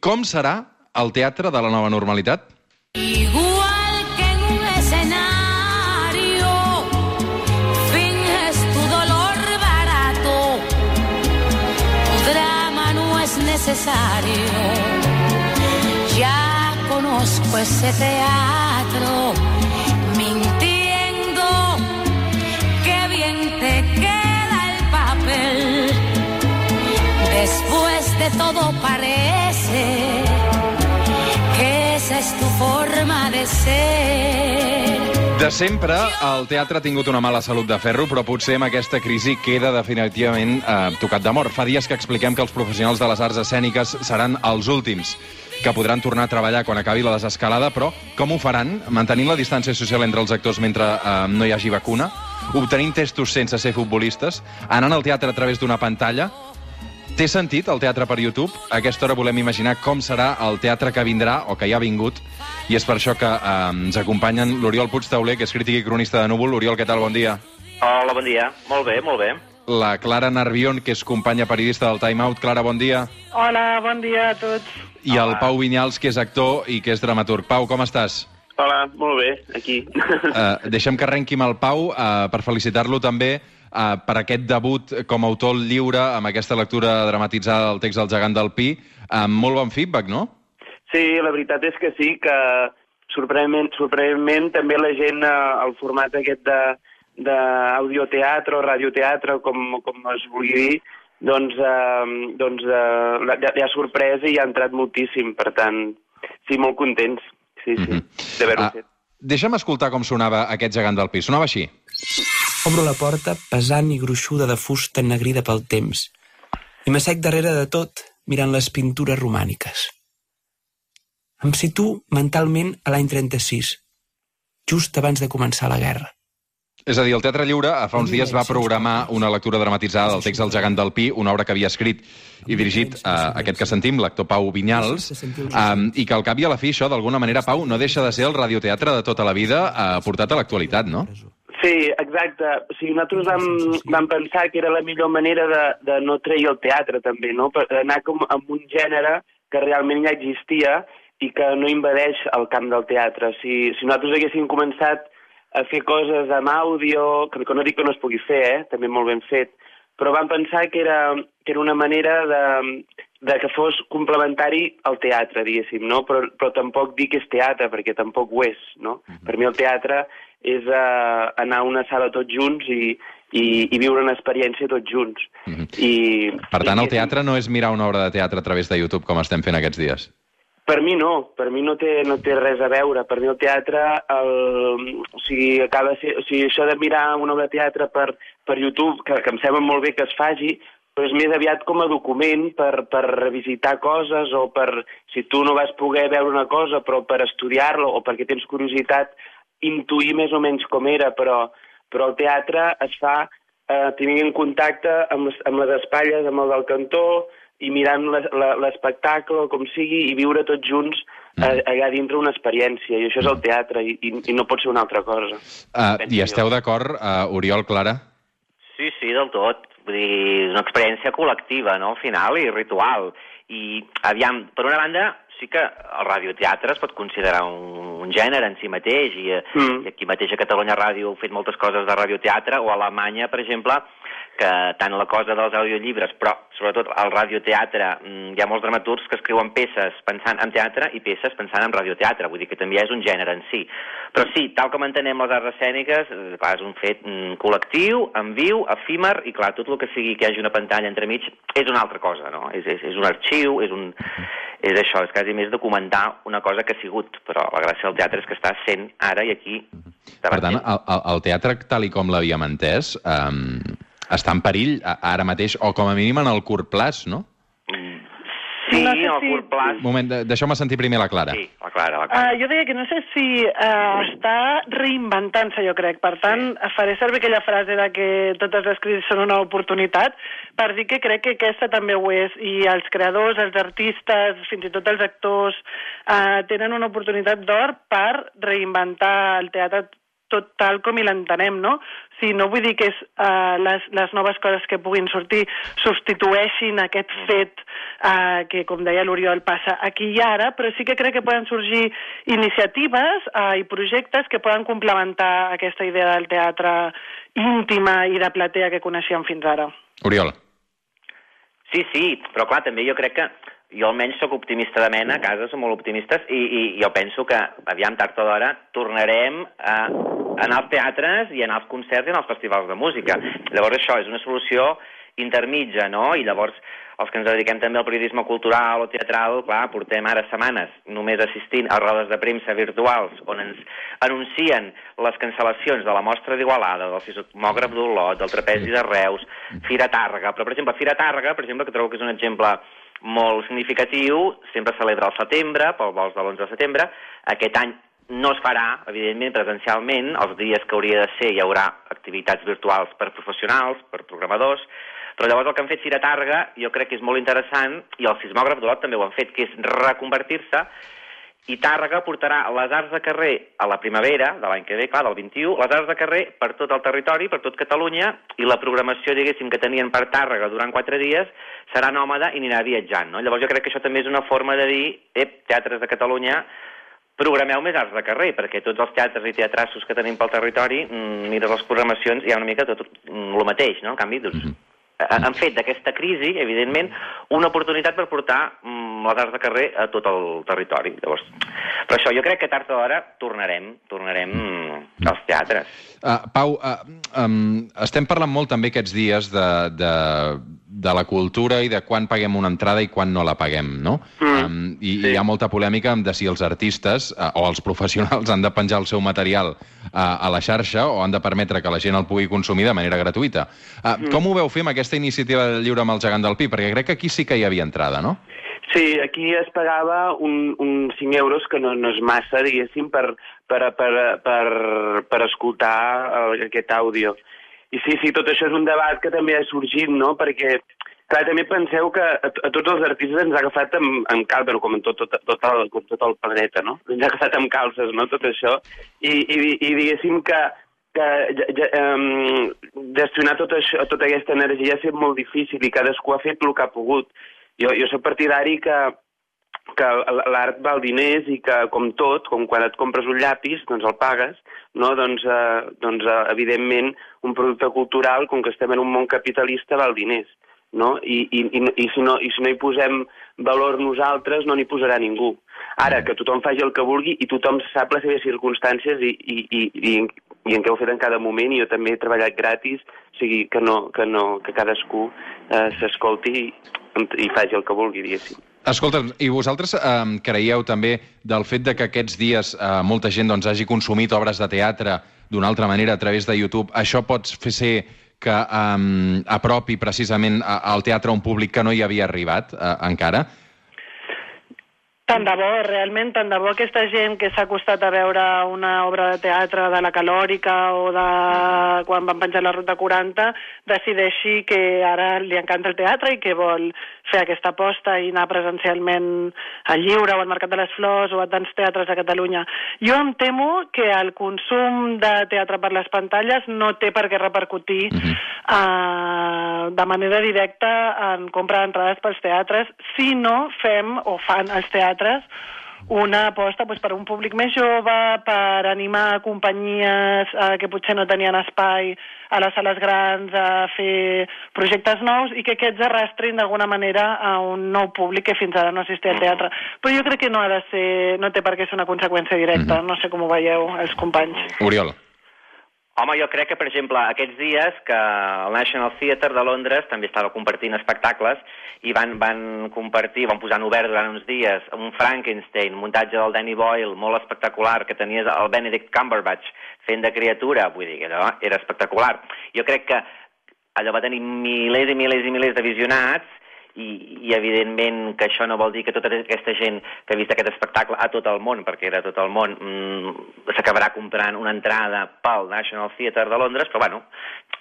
Com serà el teatre de la nova normalitat? Igual que en un escenario, finges tu dolor barato. Tu drama no es necesario. Ya conozco ese teatro, de todo parece que esa es tu forma de ser. De sempre, el teatre ha tingut una mala salut de ferro, però potser amb aquesta crisi queda definitivament eh, tocat de mort. Fa dies que expliquem que els professionals de les arts escèniques seran els últims que podran tornar a treballar quan acabi la desescalada, però com ho faran? Mantenint la distància social entre els actors mentre eh, no hi hagi vacuna? Obtenint testos sense ser futbolistes? Anant al teatre a través d'una pantalla? Té sentit el teatre per YouTube? A aquesta hora volem imaginar com serà el teatre que vindrà o que ja ha vingut i és per això que eh, ens acompanyen l'Oriol Puigtauler, que és crític i cronista de Núvol. Oriol, què tal? Bon dia. Hola, bon dia. Molt bé, molt bé. La Clara Nervión, que és companya periodista del Time Out. Clara, bon dia. Hola, bon dia a tots. I el Hola. Pau Vinyals, que és actor i que és dramaturg. Pau, com estàs? Hola, molt bé, aquí. Uh, deixem que arrenqui amb el Pau uh, per felicitar-lo també uh, per aquest debut com a autor lliure amb aquesta lectura dramatitzada del text del gegant del Pi. Amb molt bon feedback, no? Sí, la veritat és que sí, que sorprenentment, sorprenentment també la gent, eh, el format aquest de d'audioteatre o radioteatre, com, com es vulgui dir, doncs, eh, doncs eh, l'ha l'ha sorprès i ha entrat moltíssim. Per tant, sí, molt contents, sí, sí, d'haver-ho Ah, fet. deixa'm escoltar com sonava aquest gegant del Pi. Sonava així. Obro la porta, pesant i gruixuda de fusta ennegrida pel temps, i m'assec darrere de tot, mirant les pintures romàniques. Em situo mentalment a l'any 36, just abans de començar la guerra. És a dir, el Teatre Lliure fa uns dies va programar una lectura dramatitzada del text del gegant del Pi, una obra que havia escrit i dirigit a aquest que sentim, l'actor Pau Vinyals, um, i que al cap i a la fi això, d'alguna manera, Pau, no deixa de ser el radioteatre de tota la vida uh, portat a l'actualitat, no? Sí, exacte. O sigui, nosaltres vam, vam pensar que era la millor manera de, de no treure el teatre, també, no? Per anar com amb un gènere que realment ja existia i que no invadeix el camp del teatre. Si, si nosaltres haguéssim començat a fer coses amb àudio, que, que no dic que no es pugui fer, eh? també molt ben fet, però vam pensar que era, que era una manera de, de que fos complementari al teatre, diguéssim, no? però, però tampoc dir que és teatre, perquè tampoc ho és. No? Per mi el teatre és uh, anar a una sala tots junts i, i, i viure una experiència tots junts. I, Per tant, el teatre no és mirar una obra de teatre a través de YouTube, com estem fent aquests dies. Per mi no, per mi no té, no té res a veure. Per mi el teatre, el, o sigui, acaba ser, o sigui, això de mirar una obra de teatre per, per YouTube, que, que em sembla molt bé que es faci, però és més aviat com a document per, per revisitar coses o per, si tu no vas poder veure una cosa, però per estudiar-lo o perquè tens curiositat, intuir més o menys com era, però, però el teatre es fa eh, tenint en contacte amb les, amb les espatlles, amb el del cantó, i mirant l'espectacle, com sigui, i viure tots junts eh, allà dintre una experiència. I això és el teatre, i, i, i no pot ser una altra cosa. Uh, I esteu d'acord, uh, Oriol, Clara? Sí, sí, del tot. Vull dir, és una experiència col·lectiva, no?, al final, i ritual. I, aviam, per una banda, sí que el radioteatre es pot considerar un, un gènere en si mateix, i, mm. Mm. i aquí mateix a Catalunya Ràdio heu fet moltes coses de radioteatre, o a Alemanya, per exemple, que tant la cosa dels audiollibres, però sobretot el radioteatre, mm, hi ha molts dramaturgs que escriuen peces pensant en teatre i peces pensant en radioteatre, vull dir que també és un gènere en si. Però sí, tal com entenem les arts escèniques, eh, clar, és un fet mm, col·lectiu, en viu, efímer, i clar, tot el que sigui que hi hagi una pantalla entremig és una altra cosa, no? És, és, és un arxiu, és un... És això, és quasi més documentar una cosa que ha sigut, però la gràcia del teatre és que està sent ara i aquí. Per tant, el, el, el teatre, tal i com l'havíem entès, um, està en perill ara mateix, o com a mínim en el curt plaç, no? Sí, No sé en el si- curt plaç. Un moment, de- deixeu-me sentir primer la Clara. Sí, la Clara, la Clara. Uh, jo deia que no sé si uh, està reinventant-se, jo crec. Per tant, faré servir aquella frase de que totes les crisis són una oportunitat per dir que crec que aquesta també ho és. I els creadors, els artistes, fins i tot els actors, uh, tenen una oportunitat d'or per reinventar el teatre tot tal com hi l'entenem, no? O sigui, no vull dir que és, uh, les, les noves coses que puguin sortir substitueixin aquest fet uh, que, com deia l'Oriol, passa aquí i ara, però sí que crec que poden sorgir iniciatives uh, i projectes que poden complementar aquesta idea del teatre íntima i de platea que coneixíem fins ara. Oriol. Sí, sí, però clar, també jo crec que jo almenys sóc optimista de mena, a casa som molt optimistes, i, i jo penso que, aviam, tard o d'hora, tornarem a anar als teatres i anar als concerts i anar als festivals de música. Llavors això és una solució intermitja, no? I llavors els que ens dediquem també al periodisme cultural o teatral, clar, portem ara setmanes només assistint a rodes de premsa virtuals on ens anuncien les cancel·lacions de la mostra d'Igualada, del sismògraf d'Olot, del trapezi de Reus, Fira Tàrrega. Però, per exemple, Fira Tàrrega, per exemple, que trobo que és un exemple molt significatiu, sempre celebra al setembre, pel vols de l'11 de setembre. Aquest any no es farà, evidentment, presencialment. Els dies que hauria de ser hi haurà activitats virtuals per professionals, per programadors, però llavors el que han fet Fira Targa jo crec que és molt interessant, i el sismògraf d'Olot també ho han fet, que és reconvertir-se, i Tàrrega portarà les arts de carrer a la primavera de l'any que ve, clar, del 21, les arts de carrer per tot el territori, per tot Catalunya, i la programació, diguéssim, que tenien per Tàrrega durant quatre dies serà nòmada i anirà viatjant, no? Llavors jo crec que això també és una forma de dir, ep, teatres de Catalunya, programeu més arts de carrer, perquè tots els teatres i teatrassos que tenim pel territori, mm, mires les programacions, hi ha una mica tot mm, el mateix, no? En canvi, doncs, mm -hmm han fet d'aquesta crisi, evidentment, una oportunitat per portar mm, les arts de carrer a tot el territori. Llavors, però això, jo crec que tard o d'hora tornarem, tornarem mm, als teatres. Uh, Pau, uh, um, estem parlant molt també aquests dies de, de, de la cultura i de quan paguem una entrada i quan no la paguem, no? Mm, um, i, sí. hi ha molta polèmica de si els artistes uh, o els professionals han de penjar el seu material uh, a la xarxa o han de permetre que la gent el pugui consumir de manera gratuïta. Uh, mm. Com ho veu fer amb aquesta iniciativa de lliure amb el gegant del Pi? Perquè crec que aquí sí que hi havia entrada, no? Sí, aquí es pagava un, un 5 euros, que no, no és massa, diguéssim, per, per, per, per, per escoltar aquest àudio. I sí, sí, tot això és un debat que també ha sorgit, no?, perquè Clar, també penseu que a, a tots els artistes ens ha agafat amb, amb cal, però com en tot, tot, tot, el, com tot el planeta, no? Ens ha agafat amb calces, no?, tot això. I, i, i diguéssim que, que ja, um, gestionar tot això, tota aquesta energia ha estat molt difícil i cadascú ha fet el que ha pogut. Jo, jo soc partidari que, que l'art val diners i que, com tot, com quan et compres un llapis, doncs el pagues, no? doncs, eh, doncs eh, evidentment, un producte cultural, com que estem en un món capitalista, val diners no? I, i, i, i, si no, i si no hi posem valor nosaltres, no n'hi posarà ningú. Ara, que tothom faci el que vulgui i tothom sap les seves circumstàncies i, i, i, i, i en què ho fet en cada moment, i jo també he treballat gratis, o sigui, que, no, que, no, que cadascú eh, s'escolti i, i faci el que vulgui, diguéssim. Escolta, i vosaltres eh, creieu també del fet de que aquests dies eh, molta gent doncs, hagi consumit obres de teatre d'una altra manera a través de YouTube, això pot fer ser que um, apropi precisament al teatre un públic que no hi havia arribat uh, encara? Tant de bo, realment, tant de bo aquesta gent que s'ha costat a veure una obra de teatre de la Calòrica o de quan van penjar la Ruta 40 decideixi que ara li encanta el teatre i que vol fer aquesta aposta i anar presencialment al Lliure o al Mercat de les Flors o a tants teatres a Catalunya. Jo em temo que el consum de teatre per les pantalles no té per què repercutir uh -huh. uh, de manera directa en compra d'entrades pels teatres si no fem o fan els teatres una aposta doncs, per un públic més jove, per animar companyies eh, que potser no tenien espai a les sales grans a fer projectes nous i que aquests arrastrin d'alguna manera a un nou públic que fins ara no assistia al teatre. Però jo crec que no ha de ser, no té per què ser una conseqüència directa. Mm -hmm. No sé com ho veieu, els companys. Oriol. Home, jo crec que, per exemple, aquests dies que el National Theatre de Londres també estava compartint espectacles i van, van compartir, van posar en obert durant uns dies un Frankenstein, muntatge del Danny Boyle, molt espectacular, que tenies el Benedict Cumberbatch fent de criatura, vull dir que allò era espectacular. Jo crec que allò va tenir milers i milers i milers de visionats i, i evidentment que això no vol dir que tota aquesta gent que ha vist aquest espectacle a tot el món, perquè era tot el món, mm, s'acabarà comprant una entrada pel National Theatre de Londres, però bueno,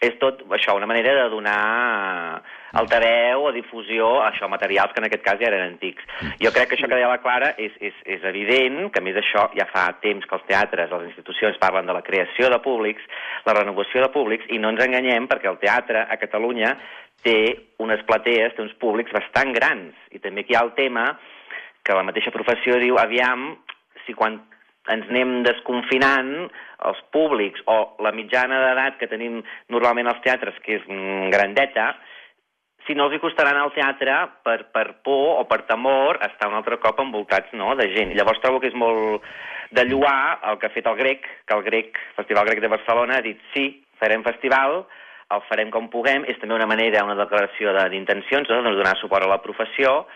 és tot això, una manera de donar altaveu o difusió a això, materials que en aquest cas ja eren antics. Jo crec que això que deia la Clara és, és, és evident, que a més això ja fa temps que els teatres, les institucions parlen de la creació de públics, la renovació de públics, i no ens enganyem perquè el teatre a Catalunya té unes platees, té uns públics bastant grans, i també aquí hi ha el tema que la mateixa professió diu, aviam, si quan ens anem desconfinant, els públics o la mitjana d'edat que tenim normalment als teatres, que és mm, grandeta, si no els hi costarà anar al teatre per, per por o per temor estar un altre cop envoltats no, de gent. Llavors trobo que és molt de lluar el que ha fet el grec, que el grec, Festival Grec de Barcelona ha dit sí, farem festival, el farem com puguem, és també una manera, una declaració de- d'intencions, de, de donar suport a la professió,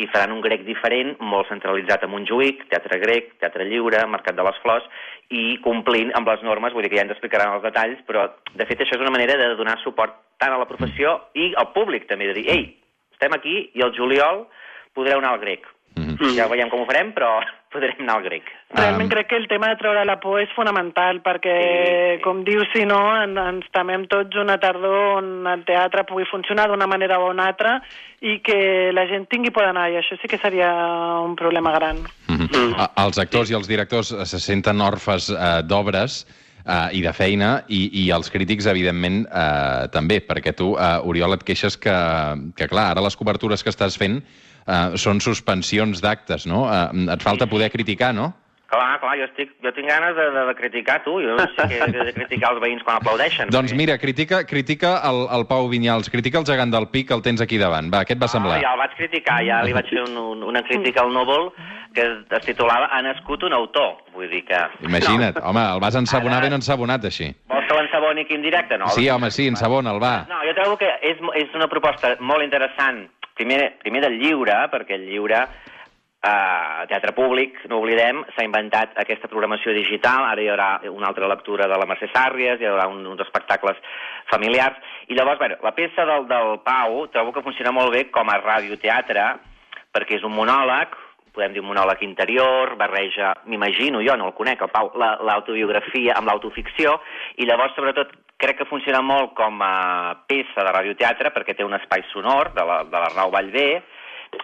i faran un grec diferent, molt centralitzat a Montjuïc, teatre grec, teatre lliure, Mercat de les Flors, i complint amb les normes, vull dir que ja ens explicaran els detalls, però de fet això és una manera de donar suport tant a la professió i al públic també, de dir, ei, estem aquí i el juliol podreu anar al grec. Mhm. Ja veiem com ho farem, però podrem anar al grec. Realment Um, crec que el tema de treure la por és fonamental perquè, Sí, sí. com dius, si no, en, ens temem tots una tardor on el teatre pugui funcionar d'una manera o una altra i que la gent tingui por d'anar, i això sí que seria un problema gran. Mhm. A- Els actors i els directors se senten orfes eh, d'obres eh, i de feina, i, i els crítics, evidentment, eh, també, perquè tu, eh, Oriol, et queixes que, que, clar, ara les cobertures que estàs fent eh, són suspensions d'actes, no? Eh, et falta poder criticar, no? Clar, clar, jo, estic, jo tinc ganes de, de, de criticar tu, jo sí que he de criticar els veïns quan aplaudeixen. Doncs perquè- mira, critica, critica el, el Pau Vinyals, critica el gegant del Pic, el tens aquí davant. Va, què et va semblar? Ah, ja el vaig criticar, ja li vaig fer un, un, una crítica al núvol que es, titulava Ha nascut un autor. Vull dir que... Imagina't, home, el vas ensabonar Ara- ben ensabonat, així. Vols que l'ensaboni aquí en directe? No. Sí, home, sí, ensabona'l, va. No, jo trobo que és, és una proposta molt interessant, primer, primer del lliure, perquè el lliure, eh, teatre públic, no oblidem, s'ha inventat aquesta programació digital, ara hi haurà una altra lectura de la Mercè Sàrries, hi haurà un, uns espectacles familiars, i llavors, bueno, la peça del, del Pau trobo que funciona molt bé com a radioteatre, perquè és un monòleg, podem dir un monòleg interior, barreja, m'imagino, jo no el conec, el Pau, la- l'autobiografia amb l'autoficció, i llavors, sobretot, crec que funciona molt com a peça de radioteatre, perquè té un espai sonor de la- de l'Arnau Vallvé,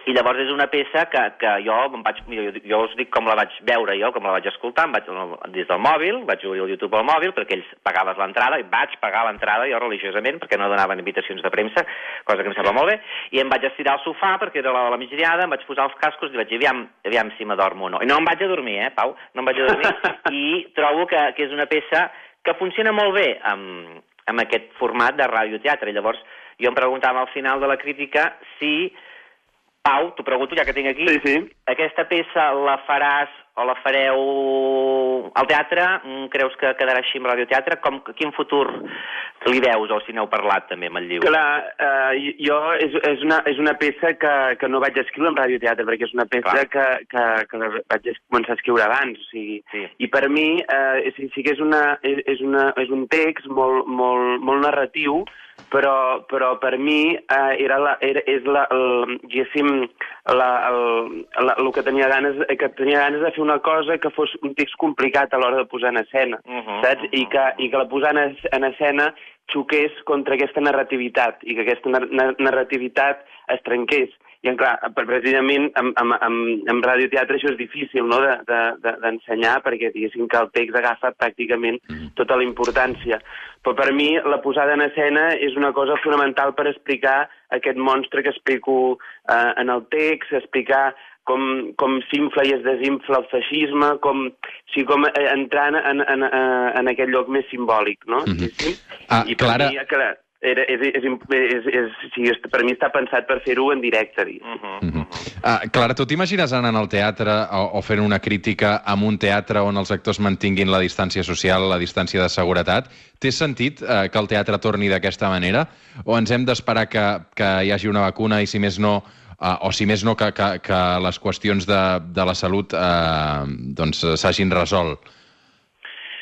i llavors és una peça que, que jo em vaig, jo, jo us dic com la vaig veure jo, com la vaig escoltar, em vaig des del mòbil, vaig obrir el YouTube al mòbil, perquè ells pagaves l'entrada, i vaig pagar l'entrada jo religiosament, perquè no donaven invitacions de premsa, cosa que em sembla molt bé, i em vaig estirar al sofà, perquè era l'hora de la migdiada, em vaig posar els cascos i vaig dir, aviam, aviam si m'adormo o no. I no em vaig a dormir, eh, Pau? No em vaig a dormir, i trobo que, que és una peça que funciona molt bé amb, amb aquest format de radioteatre. Llavors, jo em preguntava al final de la crítica si Pau, t'ho pregunto ja que tinc aquí, Sí, sí. aquesta peça la faràs o la fareu al teatre? Mm, Creus que quedarà així amb radioteatre? Com, quin futur li veus o si n'heu parlat també amb el llibre? Clar, eh, jo és, és, una, és una peça que, que no vaig escriure en radioteatre, perquè és una peça Clar. que, que, que vaig començar a escriure abans. O sigui, Sí. I per mi eh, sí, sí que és, una, és, és, una, és un text molt, molt, molt narratiu, però, però per mi eh, era la, era, és la, el, diguéssim, la, el, la, el que tenia ganes que tenia ganes de fer una cosa que fos un text complicat a l'hora de posar en escena, Mhm, saps? I mhm. que, I que la posar en, en escena xoqués contra aquesta narrativitat i que aquesta nar nar narrativitat es trenqués. I, clar, precisament amb, amb, amb, amb radioteatre això és difícil no? d'ensenyar de, de, d'ensenyar perquè diguéssim que el text agafa pràcticament tota la importància. Però per mi la posada en escena és una cosa fonamental per explicar aquest monstre que explico eh, en el text, explicar com, com s'infla i es desinfla el feixisme, com, o sigui, com eh, entrant en, en, en, en aquest lloc més simbòlic, no? Mhm. diguéssim. Ah, I per Clara- mi, clar, era, és, és, és, és, és, per mi està pensat per fer-ho en directe, diguéssim. Mhm, mhm. Uh, Clara, tu t'imagines anant al teatre o, o fent una crítica amb un teatre on els actors mantinguin la distància social, la distància de seguretat? Té sentit uh, que el teatre torni d'aquesta manera? O ens hem d'esperar que, que hi hagi una vacuna i, si més no, uh, o si més no, que, que, que les qüestions de, de la salut uh, doncs s'hagin resolt?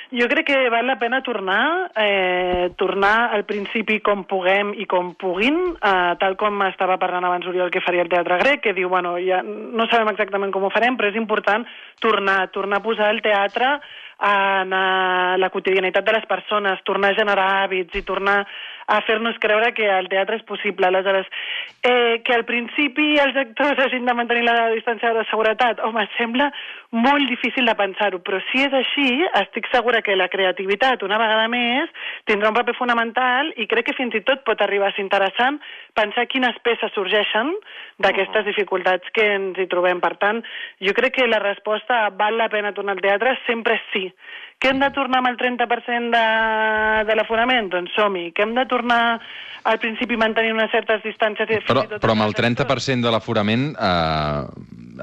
Jo crec que val la pena tornar, eh, tornar al principi com puguem i com puguin, eh, tal com estava parlant abans Oriol que faria el Teatre Grec, que diu, bueno, ja no sabem exactament com ho farem, però és important tornar, tornar a posar el teatre en eh, la quotidianitat de les persones, tornar a generar hàbits i tornar a fer-nos creure que el teatre és possible. Aleshores, eh, que al principi els actors hagin de mantenir la distància de seguretat, home, sembla molt difícil de pensar-ho, però si és així, estic segura que la creativitat, una vegada més, tindrà un paper fonamental i crec que fins i tot pot arribar a ser interessant pensar quines peces sorgeixen d'aquestes dificultats que ens hi trobem. Per tant, jo crec que la resposta val la pena tornar al teatre sempre és sí. Que hem de tornar amb el 30% de, de l'aforament? Doncs som-hi. Que hem de tornar al principi mantenir unes certes distàncies... i Però, tot però amb el unes certes- 30% de l'aforament, eh,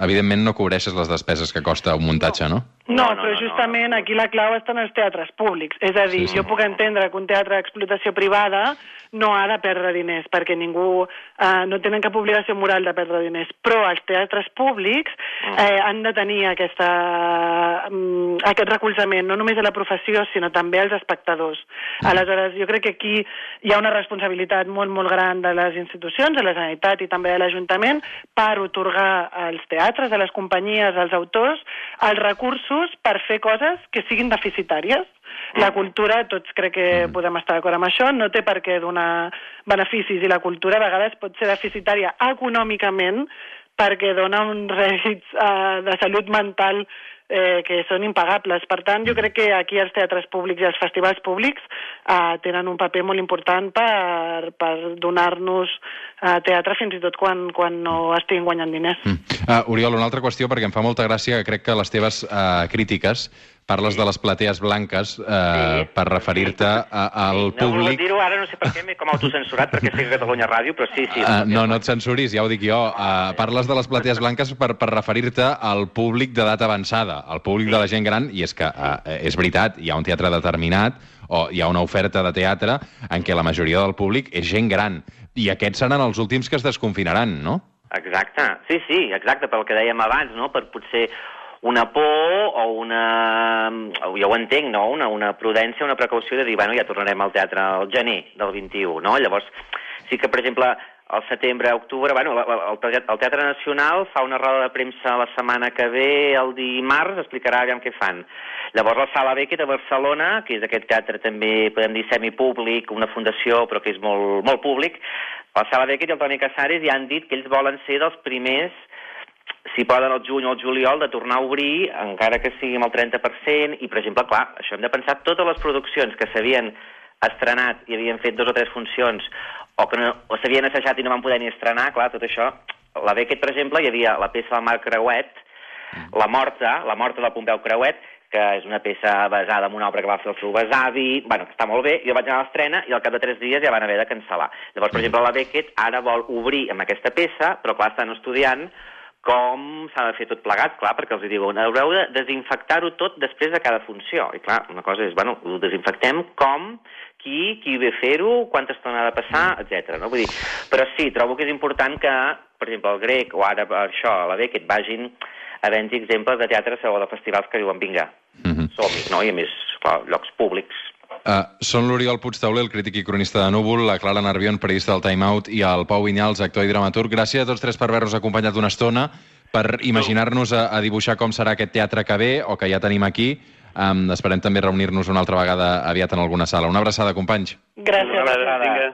evidentment no cobreixes les despeses que costa un muntatge, no? No, No, no, però no, no. justament aquí la clau està en els teatres públics. És a dir, Sí, sí. jo puc entendre que un teatre d'explotació privada no ha de perdre diners, perquè ningú eh, no tenen cap obligació moral de perdre diners, però els teatres públics eh, han de tenir aquesta, mm, aquest recolzament, no només a la professió, sinó també als espectadors. Aleshores, jo crec que aquí hi ha una responsabilitat molt, molt gran de les institucions, de la Generalitat i també de l'Ajuntament, per otorgar als teatres, a les companyies, als autors, els recursos per fer coses que siguin deficitàries. La cultura, tots crec que podem estar d'acord amb això, no té per què donar beneficis i la cultura a vegades pot ser deficitària econòmicament perquè dona uns rèdits eh, de salut mental eh, que són impagables. Per tant, jo crec que aquí els teatres públics i els festivals públics eh, tenen un paper molt important per, per donar-nos eh, teatre fins i tot quan, quan no estiguin guanyant diners. Mm. Uh, Oriol, una altra qüestió, perquè em fa molta gràcia que crec que les teves uh, crítiques parles de les platees blanques uh, Sí. per referir-te al Sí, no públic... dir-ho ara, no sé per què, m'he com autocensurat, perquè sé Catalunya Ràdio, però sí, sí. Uh, no, no et censuris, ja ho dic jo. Uh, parles de les platees blanques per, per referir-te al públic d'edat avançada, al públic de la gent gran, i és que uh, és veritat, hi ha un teatre determinat o hi ha una oferta de teatre en què la majoria del públic és gent gran. I aquests seran els últims que es desconfinaran, no? Exacte, sí, sí, exacte, pel que dèiem abans, no?, per potser una por o una... ja ho entenc, no?, una, una prudència, una precaució de dir, bueno, ja tornarem al teatre al gener del 21, no? Llavors, sí que, per exemple, al setembre, octubre, bueno, el, el Teatre Nacional fa una roda de premsa la setmana que ve, el dimarts, explicarà aviam què fan. Llavors, la Sala Beckett a Barcelona, que és aquest teatre també, podem dir, semipúblic, una fundació, però que és molt, molt públic, la Sala Beckett i el Toni Casares ja han dit que ells volen ser dels primers si poden el juny o el juliol, de tornar a obrir, encara que sigui amb el 30%, i, per exemple, clar, això hem de pensar totes les produccions que s'havien estrenat i havien fet dos o tres funcions, o que no, o s'havien assajat i no van poder ni estrenar, clar, tot això... La Beckett, per exemple, hi havia la peça del Marc Creuet, La Morta, La Morta del Pompeu Creuet, que és una peça basada en una obra que va fer el seu besavi, bueno, que està molt bé, jo vaig anar a l'estrena i al cap de tres dies ja van haver de cancel·lar. Llavors, per exemple, la Beckett ara vol obrir amb aquesta peça, però clar, estan estudiant com s'ha de fer tot plegat, clar, perquè els diuen, haureu de desinfectar-ho tot després de cada funció. I clar, una cosa és, bueno, ho desinfectem com, qui, qui ve fer-ho, quanta estona ha de passar, etc. No? Vull dir, però sí, trobo que és important que, per exemple, el grec o ara això, la Beckett, vagin havent-hi exemples de teatres o de festivals que diuen, vinga, Mhm. som-hi, no? I a més, clar, llocs públics. Uh, són l'Oriol Puigtauler, el crític i cronista de Núvol, la Clara Nervión, periodista del Time Out, i el Pau Vinyals, actor i dramaturg. Gràcies a tots tres per haver-nos acompanyat una estona, per imaginar-nos a, a dibuixar com serà aquest teatre que ve, o que ja tenim aquí. Um, esperem també reunir-nos una altra vegada aviat en alguna sala. Una abraçada, companys. Gràcies. Vinga.